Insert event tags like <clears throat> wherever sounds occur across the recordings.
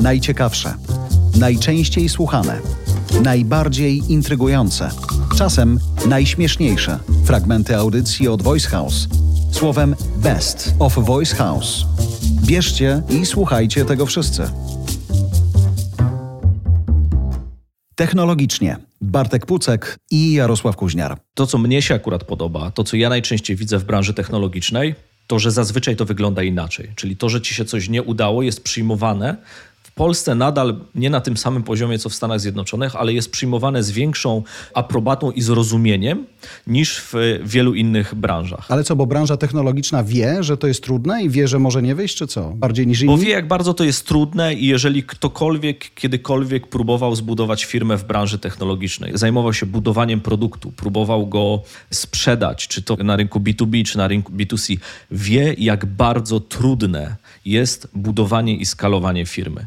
Najciekawsze, najczęściej słuchane, najbardziej intrygujące, czasem najśmieszniejsze fragmenty audycji od Voice House. Słowem Best of Voice House. Bierzcie i słuchajcie tego wszyscy. Technologicznie Bartek Pucek i Jarosław Kuźniar. To, co mnie się akurat podoba, to, co ja najczęściej widzę w branży technologicznej, to, że zazwyczaj to wygląda inaczej. Czyli to, że ci się coś nie udało, jest przyjmowane Polsce nadal nie na tym samym poziomie, co w Stanach Zjednoczonych, ale jest przyjmowane z większą aprobatą i zrozumieniem niż w wielu innych branżach. Ale co, bo branża technologiczna wie, że to jest trudne i wie, że może nie wyjść, czy co? Bardziej niż inni? Bo wie, jak bardzo to jest trudne i jeżeli ktokolwiek kiedykolwiek próbował zbudować firmę w branży technologicznej, zajmował się budowaniem produktu, próbował go sprzedać, czy to na rynku B2B, czy na rynku B2C, wie, jak bardzo trudne jest budowanie i skalowanie firmy.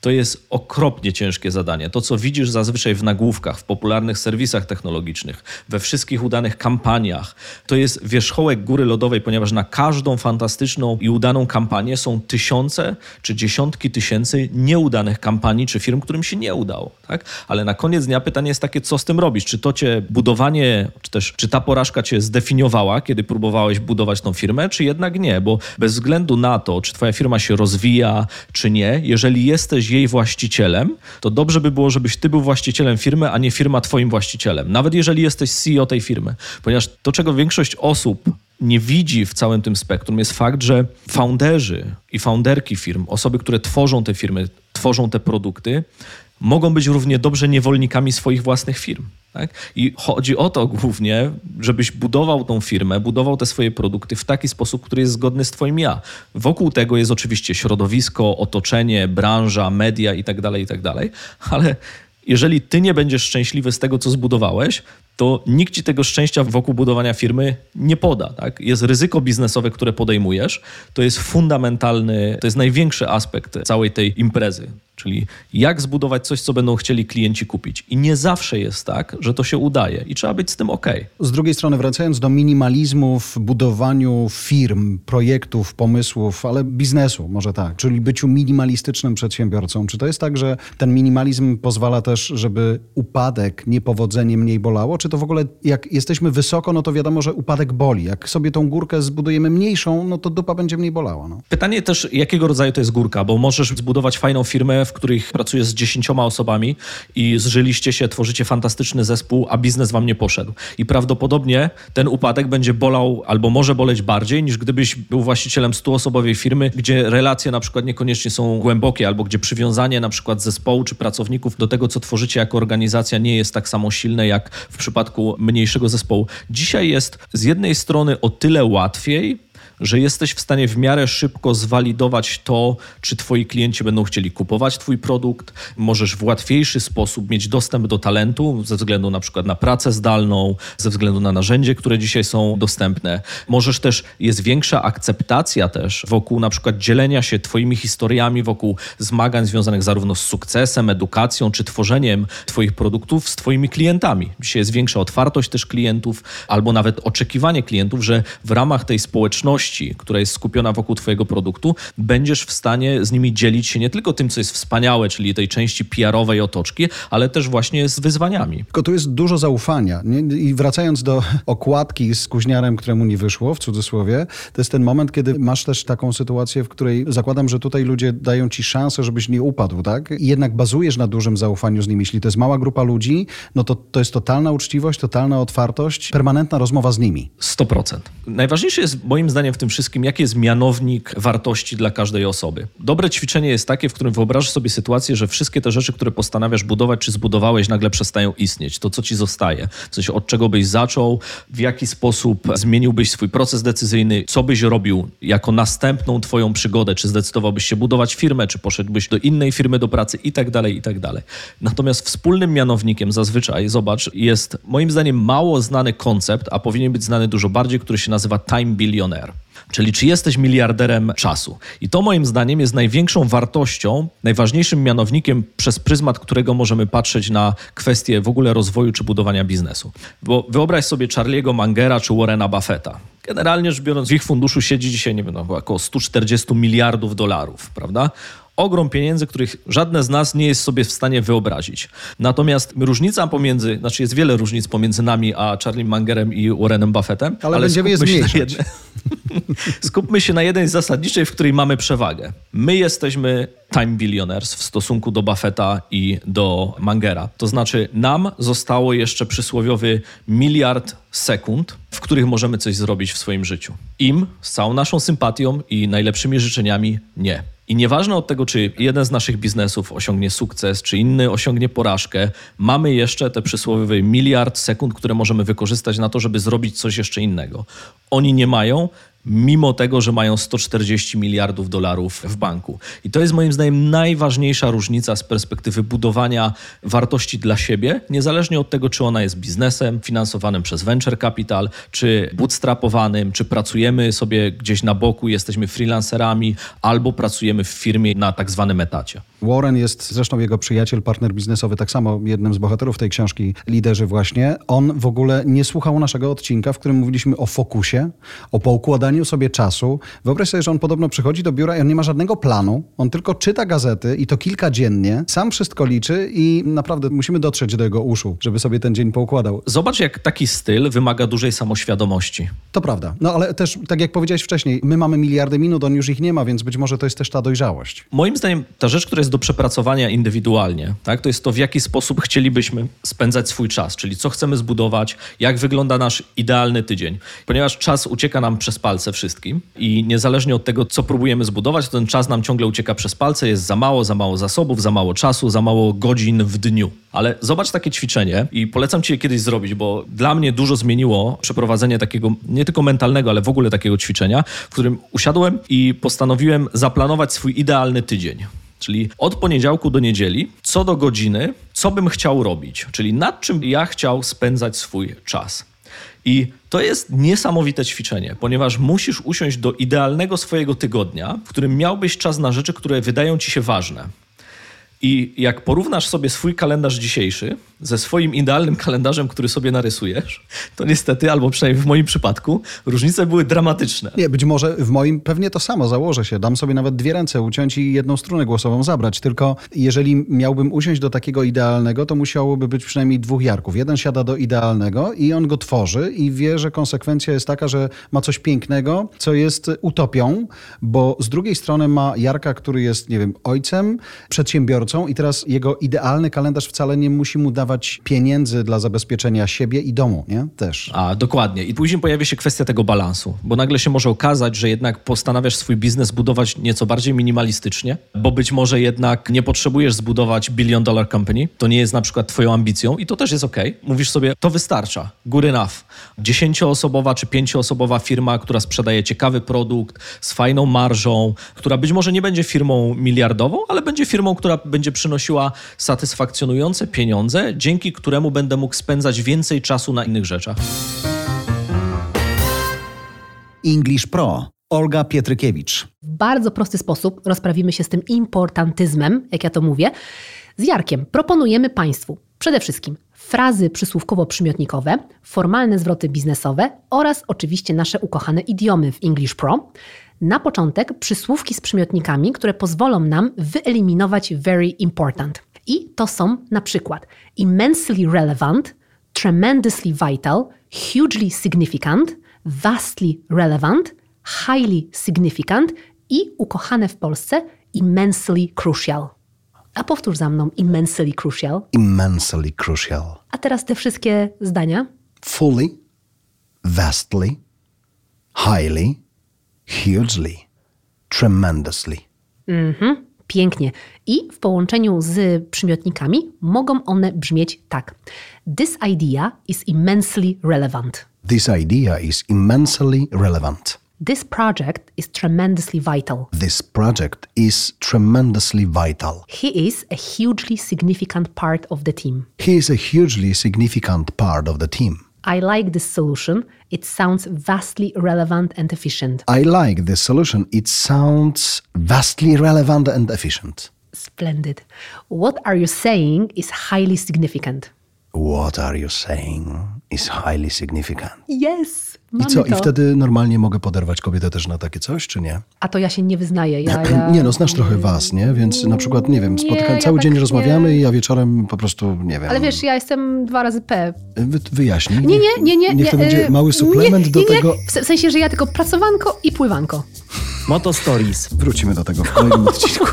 To jest okropnie ciężkie zadanie. To, co widzisz zazwyczaj w nagłówkach, w popularnych serwisach technologicznych, we wszystkich udanych kampaniach, to jest wierzchołek góry lodowej, ponieważ na każdą fantastyczną i udaną kampanię są tysiące czy dziesiątki tysięcy nieudanych kampanii czy firm, którym się nie udało. Tak? Ale na koniec dnia pytanie jest takie, co z tym robisz? Czy to cię budowanie, czy też czy ta porażka cię zdefiniowała, kiedy próbowałeś budować tą firmę, czy jednak nie? Bo bez względu na to, czy twoja firma się rozwija, czy nie, jeżeli jesteś jej właścicielem, to dobrze by było, żebyś ty był właścicielem firmy, a nie firma twoim właścicielem. Nawet jeżeli jesteś CEO tej firmy. Ponieważ to, czego większość osób nie widzi w całym tym spektrum, jest fakt, że founderzy i founderki firm, osoby, które tworzą te firmy, tworzą te produkty, mogą być równie dobrze niewolnikami swoich własnych firm. Tak? I chodzi o to głównie, żebyś budował tą firmę, budował te swoje produkty w taki sposób, który jest zgodny z Twoim ja. Wokół tego jest oczywiście środowisko, otoczenie, branża, media itd., tak itd., tak ale jeżeli ty nie będziesz szczęśliwy z tego, co zbudowałeś, to nikt ci tego szczęścia wokół budowania firmy nie poda. Tak? Jest ryzyko biznesowe, które podejmujesz. To jest fundamentalny, to jest największy aspekt całej tej imprezy. Czyli jak zbudować coś, co będą chcieli klienci kupić. I nie zawsze jest tak, że to się udaje i trzeba być z tym ok. Z drugiej strony, wracając do minimalizmu w budowaniu firm, projektów, pomysłów, ale biznesu, może tak, czyli byciu minimalistycznym przedsiębiorcą. Czy to jest tak, że ten minimalizm pozwala też, żeby upadek, niepowodzenie mniej bolało? Czy to w ogóle, jak jesteśmy wysoko, no to wiadomo, że upadek boli. Jak sobie tą górkę zbudujemy mniejszą, no to dupa będzie mniej bolała. No. Pytanie też, jakiego rodzaju to jest górka, bo możesz zbudować fajną firmę, w których pracujesz z dziesięcioma osobami i zżyliście się, tworzycie fantastyczny zespół, a biznes wam nie poszedł. I prawdopodobnie ten upadek będzie bolał albo może boleć bardziej, niż gdybyś był właścicielem stuosobowej firmy, gdzie relacje na przykład niekoniecznie są głębokie, albo gdzie przywiązanie na przykład zespołu czy pracowników do tego, co tworzycie jako organizacja, nie jest tak samo silne jak w przypadku mniejszego zespołu. Dzisiaj jest z jednej strony o tyle łatwiej, że jesteś w stanie w miarę szybko zwalidować to, czy twoi klienci będą chcieli kupować twój produkt. Możesz w łatwiejszy sposób mieć dostęp do talentu ze względu na przykład na pracę zdalną, ze względu na narzędzie, które dzisiaj są dostępne. Możesz też, jest większa akceptacja też wokół na przykład dzielenia się twoimi historiami, wokół zmagań związanych zarówno z sukcesem, edukacją, czy tworzeniem twoich produktów z twoimi klientami. Dzisiaj jest większa otwartość też klientów, albo nawet oczekiwanie klientów, że w ramach tej społeczności która jest skupiona wokół Twojego produktu, będziesz w stanie z nimi dzielić się nie tylko tym, co jest wspaniałe, czyli tej części PR-owej otoczki, ale też właśnie z wyzwaniami. Tylko tu jest dużo zaufania. I wracając do okładki z kuźniarem, któremu nie wyszło, w cudzysłowie, to jest ten moment, kiedy masz też taką sytuację, w której zakładam, że tutaj ludzie dają ci szansę, żebyś nie upadł, tak? I jednak bazujesz na dużym zaufaniu z nimi. Jeśli to jest mała grupa ludzi, no to to jest totalna uczciwość, totalna otwartość, permanentna rozmowa z nimi. 100%. Najważniejsze jest moim zdaniem w tym wszystkim, jaki jest mianownik wartości dla każdej osoby. Dobre ćwiczenie jest takie, w którym wyobrażasz sobie sytuację, że wszystkie te rzeczy, które postanawiasz budować czy zbudowałeś, nagle przestają istnieć. To, co ci zostaje. W sensie, od czego byś zaczął, w jaki sposób zmieniłbyś swój proces decyzyjny, co byś robił jako następną twoją przygodę, czy zdecydowałbyś się budować firmę, czy poszedłbyś do innej firmy do pracy i tak dalej, i tak dalej. Natomiast wspólnym mianownikiem zazwyczaj, zobacz, jest moim zdaniem mało znany koncept, a powinien być znany dużo bardziej, który się nazywa time billionaire. Czyli czy jesteś miliarderem czasu? I to moim zdaniem jest największą wartością, najważniejszym mianownikiem, przez pryzmat którego możemy patrzeć na kwestie w ogóle rozwoju czy budowania biznesu. Bo wyobraź sobie Charlie'ego Mangera czy Warrena Buffetta. Generalnie rzecz biorąc, w ich funduszu siedzi dzisiaj, nie wiem, no, około 140 miliardów dolarów, prawda? Ogrom pieniędzy, których żadne z nas nie jest sobie w stanie wyobrazić. Natomiast różnica pomiędzy, znaczy jest wiele różnic pomiędzy nami a Charlie Mangerem i Warrenem Buffettem, ale, ale będziemy je zmniejszać. <laughs> skupmy się na jednej zasadniczej, w której mamy przewagę. My jesteśmy time billionaires w stosunku do Buffetta i do Mangera. To znaczy nam zostało jeszcze przysłowiowy miliard sekund, w których możemy coś zrobić w swoim życiu. Im z całą naszą sympatią i najlepszymi życzeniami nie. I nieważne od tego, czy jeden z naszych biznesów osiągnie sukces, czy inny osiągnie porażkę, mamy jeszcze te przysłowiowe miliard sekund, które możemy wykorzystać na to, żeby zrobić coś jeszcze innego. Oni nie mają mimo tego, że mają 140 miliardów dolarów w banku. I to jest moim zdaniem najważniejsza różnica z perspektywy budowania wartości dla siebie, niezależnie od tego, czy ona jest biznesem finansowanym przez venture capital, czy bootstrapowanym, czy pracujemy sobie gdzieś na boku, jesteśmy freelancerami, albo pracujemy w firmie na tak zwanym etacie. Warren jest zresztą jego przyjaciel, partner biznesowy, tak samo jednym z bohaterów tej książki, liderzy właśnie. On w ogóle nie słuchał naszego odcinka, w którym mówiliśmy o fokusie, o poukładaniu sobie czasu. Wyobraź sobie, że on podobno przychodzi do biura i on nie ma żadnego planu. On tylko czyta gazety i to kilka dziennie. Sam wszystko liczy i naprawdę musimy dotrzeć do jego uszu, żeby sobie ten dzień poukładał. Zobacz, jak taki styl wymaga dużej samoświadomości. To prawda. No ale też, tak jak powiedziałeś wcześniej, my mamy miliardy minut, on już ich nie ma, więc być może to jest też ta dojrzałość. Moim zdaniem ta rzecz, która jest jest do przepracowania indywidualnie. Tak? To jest to, w jaki sposób chcielibyśmy spędzać swój czas, czyli co chcemy zbudować, jak wygląda nasz idealny tydzień. Ponieważ czas ucieka nam przez palce wszystkim i niezależnie od tego, co próbujemy zbudować, ten czas nam ciągle ucieka przez palce, jest za mało, za mało zasobów, za mało czasu, za mało godzin w dniu. Ale zobacz takie ćwiczenie i polecam ci je kiedyś zrobić, bo dla mnie dużo zmieniło przeprowadzenie takiego nie tylko mentalnego, ale w ogóle takiego ćwiczenia, w którym usiadłem i postanowiłem zaplanować swój idealny tydzień. Czyli od poniedziałku do niedzieli, co do godziny, co bym chciał robić, czyli nad czym ja chciał spędzać swój czas. I to jest niesamowite ćwiczenie, ponieważ musisz usiąść do idealnego swojego tygodnia, w którym miałbyś czas na rzeczy, które wydają ci się ważne. I jak porównasz sobie swój kalendarz dzisiejszy ze swoim idealnym kalendarzem, który sobie narysujesz, to niestety, albo przynajmniej w moim przypadku, różnice były dramatyczne. Nie, być może w moim pewnie to samo założę się. Dam sobie nawet dwie ręce uciąć i jedną strunę głosową zabrać. Tylko jeżeli miałbym usiąść do takiego idealnego, to musiałoby być przynajmniej dwóch Jarków. Jeden siada do idealnego i on go tworzy i wie, że konsekwencja jest taka, że ma coś pięknego, co jest utopią, bo z drugiej strony ma Jarka, który jest, nie wiem, ojcem, przedsiębiorcą i teraz jego idealny kalendarz wcale nie musi mu dawać pieniędzy dla zabezpieczenia siebie i domu, nie? Też. A, dokładnie. I później pojawia się kwestia tego balansu, bo nagle się może okazać, że jednak postanawiasz swój biznes budować nieco bardziej minimalistycznie, bo być może jednak nie potrzebujesz zbudować billion dollar company, to nie jest na przykład twoją ambicją i to też jest ok. Mówisz sobie, to wystarcza, good enough. Dziesięcioosobowa czy pięcioosobowa firma, która sprzedaje ciekawy produkt z fajną marżą, która być może nie będzie firmą miliardową, ale będzie firmą, która będzie przynosiła satysfakcjonujące pieniądze, dzięki któremu będę mógł spędzać więcej czasu na innych rzeczach. English Pro. Olga Pietrykiewicz. W bardzo prosty sposób rozprawimy się z tym importantyzmem, jak ja to mówię. Z Jarkiem proponujemy Państwu przede wszystkim frazy przysłówkowo-przymiotnikowe, formalne zwroty biznesowe oraz oczywiście nasze ukochane idiomy w English Pro. Na początek przysłówki z przymiotnikami, które pozwolą nam wyeliminować very important. I to są na przykład immensely relevant, tremendously vital, hugely significant, vastly relevant, highly significant i ukochane w Polsce immensely crucial. A powtórz za mną immensely crucial. Immensely crucial. A teraz te wszystkie zdania. Fully, vastly, highly, hugely, tremendously. Mhm. Pięknie. I w połączeniu z przymiotnikami mogą one brzmieć tak. This idea is immensely relevant. This idea is immensely relevant. This project is tremendously vital. This project is tremendously vital. He is a hugely significant part of the team. He is a hugely significant part of the team. I like this solution. It sounds vastly relevant and efficient. I like this solution. It sounds vastly relevant and efficient. Splendid. What are you saying is highly significant? What are you saying is highly significant? Yes, I Mamy co? to. I wtedy normalnie mogę poderwać kobietę też na takie coś, czy nie? A to ja się nie wyznaję. Ja, <clears throat> ja... Nie no, znasz trochę was, nie? Więc na przykład, nie wiem, Nie, spotykam, ja cały tak dzień nie- rozmawiamy i ja wieczorem po prostu, nie wiem... Ale wiesz, ja jestem dwa razy P. Wy, wyjaśnij. Nie, nie, nie, nie. Niech to nie, będzie e, mały suplement nie, do nie, nie. tego... W sensie, że ja tylko pracowanko i pływanko. Moto Stories. Wrócimy do tego w kolejnym odcinku. <laughs>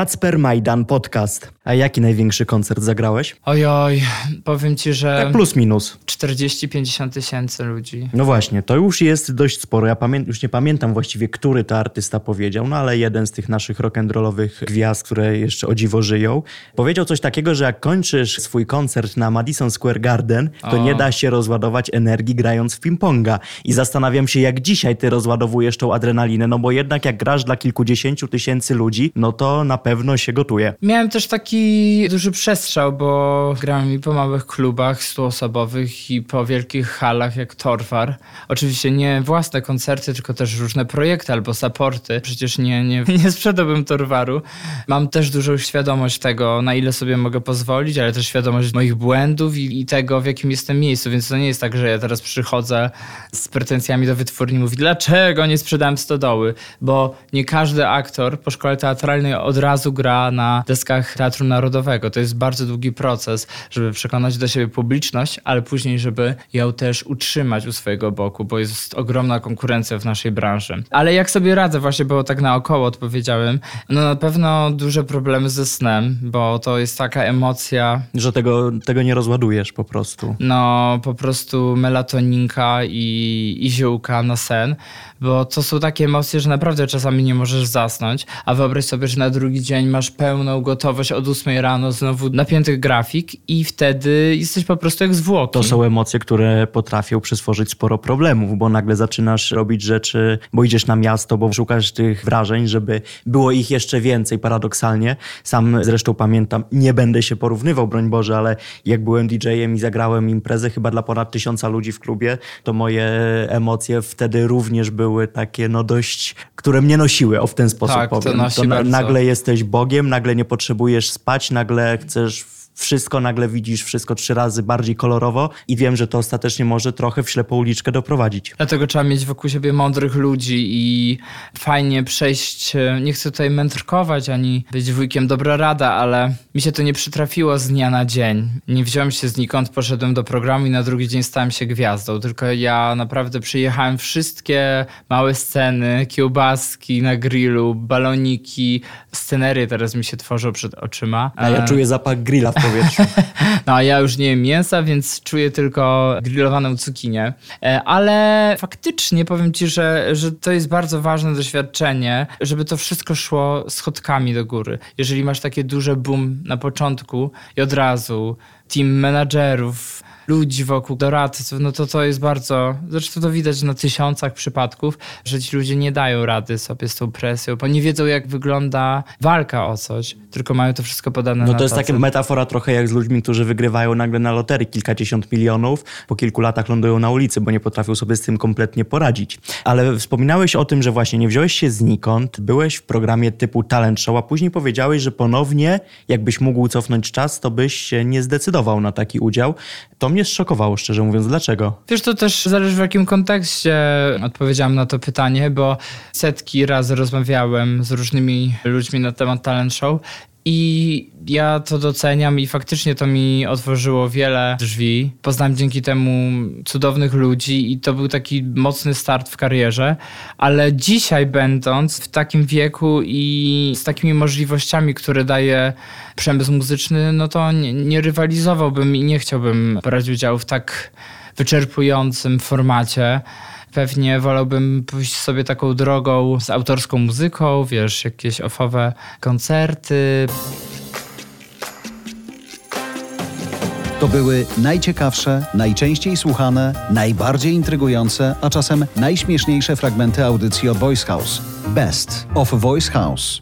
Kacper Majdan Podcast. A jaki największy koncert zagrałeś? Ojoj, powiem ci, że Tak plus minus. 40-50 tysięcy ludzi. No właśnie, to już jest dość sporo. Ja pamię- już nie pamiętam właściwie, który to artysta powiedział, no ale jeden z tych naszych rock'n'rollowych gwiazd, które jeszcze o dziwo żyją, powiedział coś takiego, że jak kończysz swój koncert na Madison Square Garden, to O. nie da się rozładować energii grając w ping-ponga. I zastanawiam się, jak dzisiaj ty rozładowujesz tą adrenalinę, no bo jednak jak grasz dla kilkudziesięciu tysięcy ludzi, no to na pewno się gotuje. Miałem też taki duży przestrzał, bo grałem i po małych klubach stuosobowych i po wielkich halach jak Torwar. Oczywiście nie własne koncerty, tylko też różne projekty albo supporty. Przecież nie, nie, <laughs> nie sprzedałbym Torwaru. Mam też dużą świadomość tego, na ile sobie mogę pozwolić, ale też świadomość moich błędów i, i tego, w jakim jestem miejscu. Więc to nie jest tak, że ja teraz przychodzę z pretensjami do wytwórni i mówię, dlaczego nie sprzedałem stodoły? Bo nie każdy aktor po szkole teatralnej od razu gra na deskach Teatru Narodowego. To jest bardzo długi proces, żeby przekonać do siebie publiczność, ale później, żeby ją też utrzymać u swojego boku, bo jest ogromna konkurencja w naszej branży. Ale jak sobie radzę, właśnie, bo tak naokoło odpowiedziałem, no na pewno duże problemy ze snem, bo to jest taka emocja, Że tego, tego nie rozładujesz po prostu. no po prostu melatoninka i, i ziółka na sen, bo to są takie emocje, że naprawdę czasami nie możesz zasnąć, a wyobraź sobie, że na drugi dzień masz pełną gotowość od 8 rano, znowu napięty grafik i wtedy jesteś po prostu jak zwłoki. To są emocje, które potrafią przysporzyć sporo problemów, bo nagle zaczynasz robić rzeczy, bo idziesz na miasto, bo szukasz tych wrażeń, żeby było ich jeszcze więcej, paradoksalnie. Sam zresztą pamiętam, nie będę się porównywał, broń Boże, ale jak byłem DJ-em i zagrałem imprezę chyba dla ponad tysiąca ludzi w klubie, to moje emocje wtedy również były takie, no dość, które mnie nosiły, o w ten sposób Tak, to powiem. nosi na, bardzo. nagle jesteś Bogiem, nagle nie potrzebujesz spać, nagle chcesz wszystko, nagle widzisz wszystko trzy razy bardziej kolorowo i wiem, że to ostatecznie może trochę w ślepą uliczkę doprowadzić. Dlatego trzeba mieć wokół siebie mądrych ludzi i fajnie przejść. e, Nie chcę tutaj mędrkować ani być wujkiem dobra rada, ale mi się to nie przytrafiło z dnia na dzień. Nie wziąłem się znikąd, poszedłem do programu i na drugi dzień stałem się gwiazdą. Tylko ja naprawdę przyjechałem wszystkie małe sceny, kiełbaski na grillu, baloniki, scenerie teraz mi się tworzą przed oczyma. A ja E, czuję zapach grilla w powietrzu. <laughs> no ja już nie jem mięsa, więc czuję tylko grillowaną cukinię. E, Ale faktycznie powiem ci, że, że to jest bardzo ważne doświadczenie, żeby to wszystko szło schodkami do góry. Jeżeli masz takie duże boom na początku i od razu team menadżerów, ludzi wokół, doradców, no to to jest bardzo, zresztą to widać na tysiącach przypadków, że ci ludzie nie dają rady sobie z tą presją, bo nie wiedzą jak wygląda walka o coś, tylko mają to wszystko podane No to jest taka metafora trochę jak z ludźmi, którzy wygrywają nagle na loterii kilkadziesiąt milionów, po kilku latach lądują na ulicy, bo nie potrafią sobie z tym kompletnie poradzić. Ale wspominałeś o tym, że właśnie nie wziąłeś się znikąd, byłeś w programie typu talent show, a później powiedziałeś, że ponownie, jakbyś mógł cofnąć czas, to byś się nie zdecydował na taki udział. To mnie zszokowało, szczerze mówiąc. Dlaczego? Wiesz, to też zależy w jakim kontekście odpowiedziałam na to pytanie, bo setki razy rozmawiałem z różnymi ludźmi na temat talent show i ja to doceniam i faktycznie to mi otworzyło wiele drzwi. Poznałem dzięki temu cudownych ludzi i to był taki mocny start w karierze, ale dzisiaj będąc w takim wieku i z takimi możliwościami, które daje przemysł muzyczny, no to nie, nie rywalizowałbym i nie chciałbym brać udziału w tak wyczerpującym formacie. Pewnie wolałbym pójść sobie taką drogą z autorską muzyką, wiesz, jakieś ofowe koncerty. To były najciekawsze, najczęściej słuchane, najbardziej intrygujące, a czasem najśmieszniejsze fragmenty audycji od Voice House. Best of Voice House.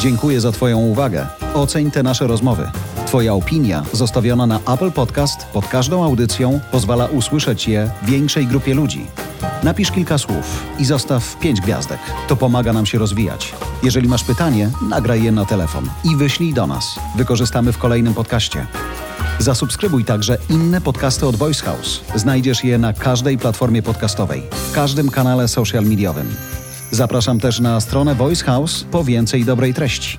Dziękuję za Twoją uwagę. Oceń te nasze rozmowy. Twoja opinia zostawiona na Apple Podcast pod każdą audycją pozwala usłyszeć je większej grupie ludzi. Napisz kilka słów i zostaw pięć gwiazdek. To pomaga nam się rozwijać. Jeżeli masz pytanie, nagraj je na telefon i wyślij do nas. Wykorzystamy w kolejnym podcaście. Zasubskrybuj także inne podcasty od Voice House. Znajdziesz je na każdej platformie podcastowej, w każdym kanale social mediowym. Zapraszam też na stronę Voice House po więcej dobrej treści.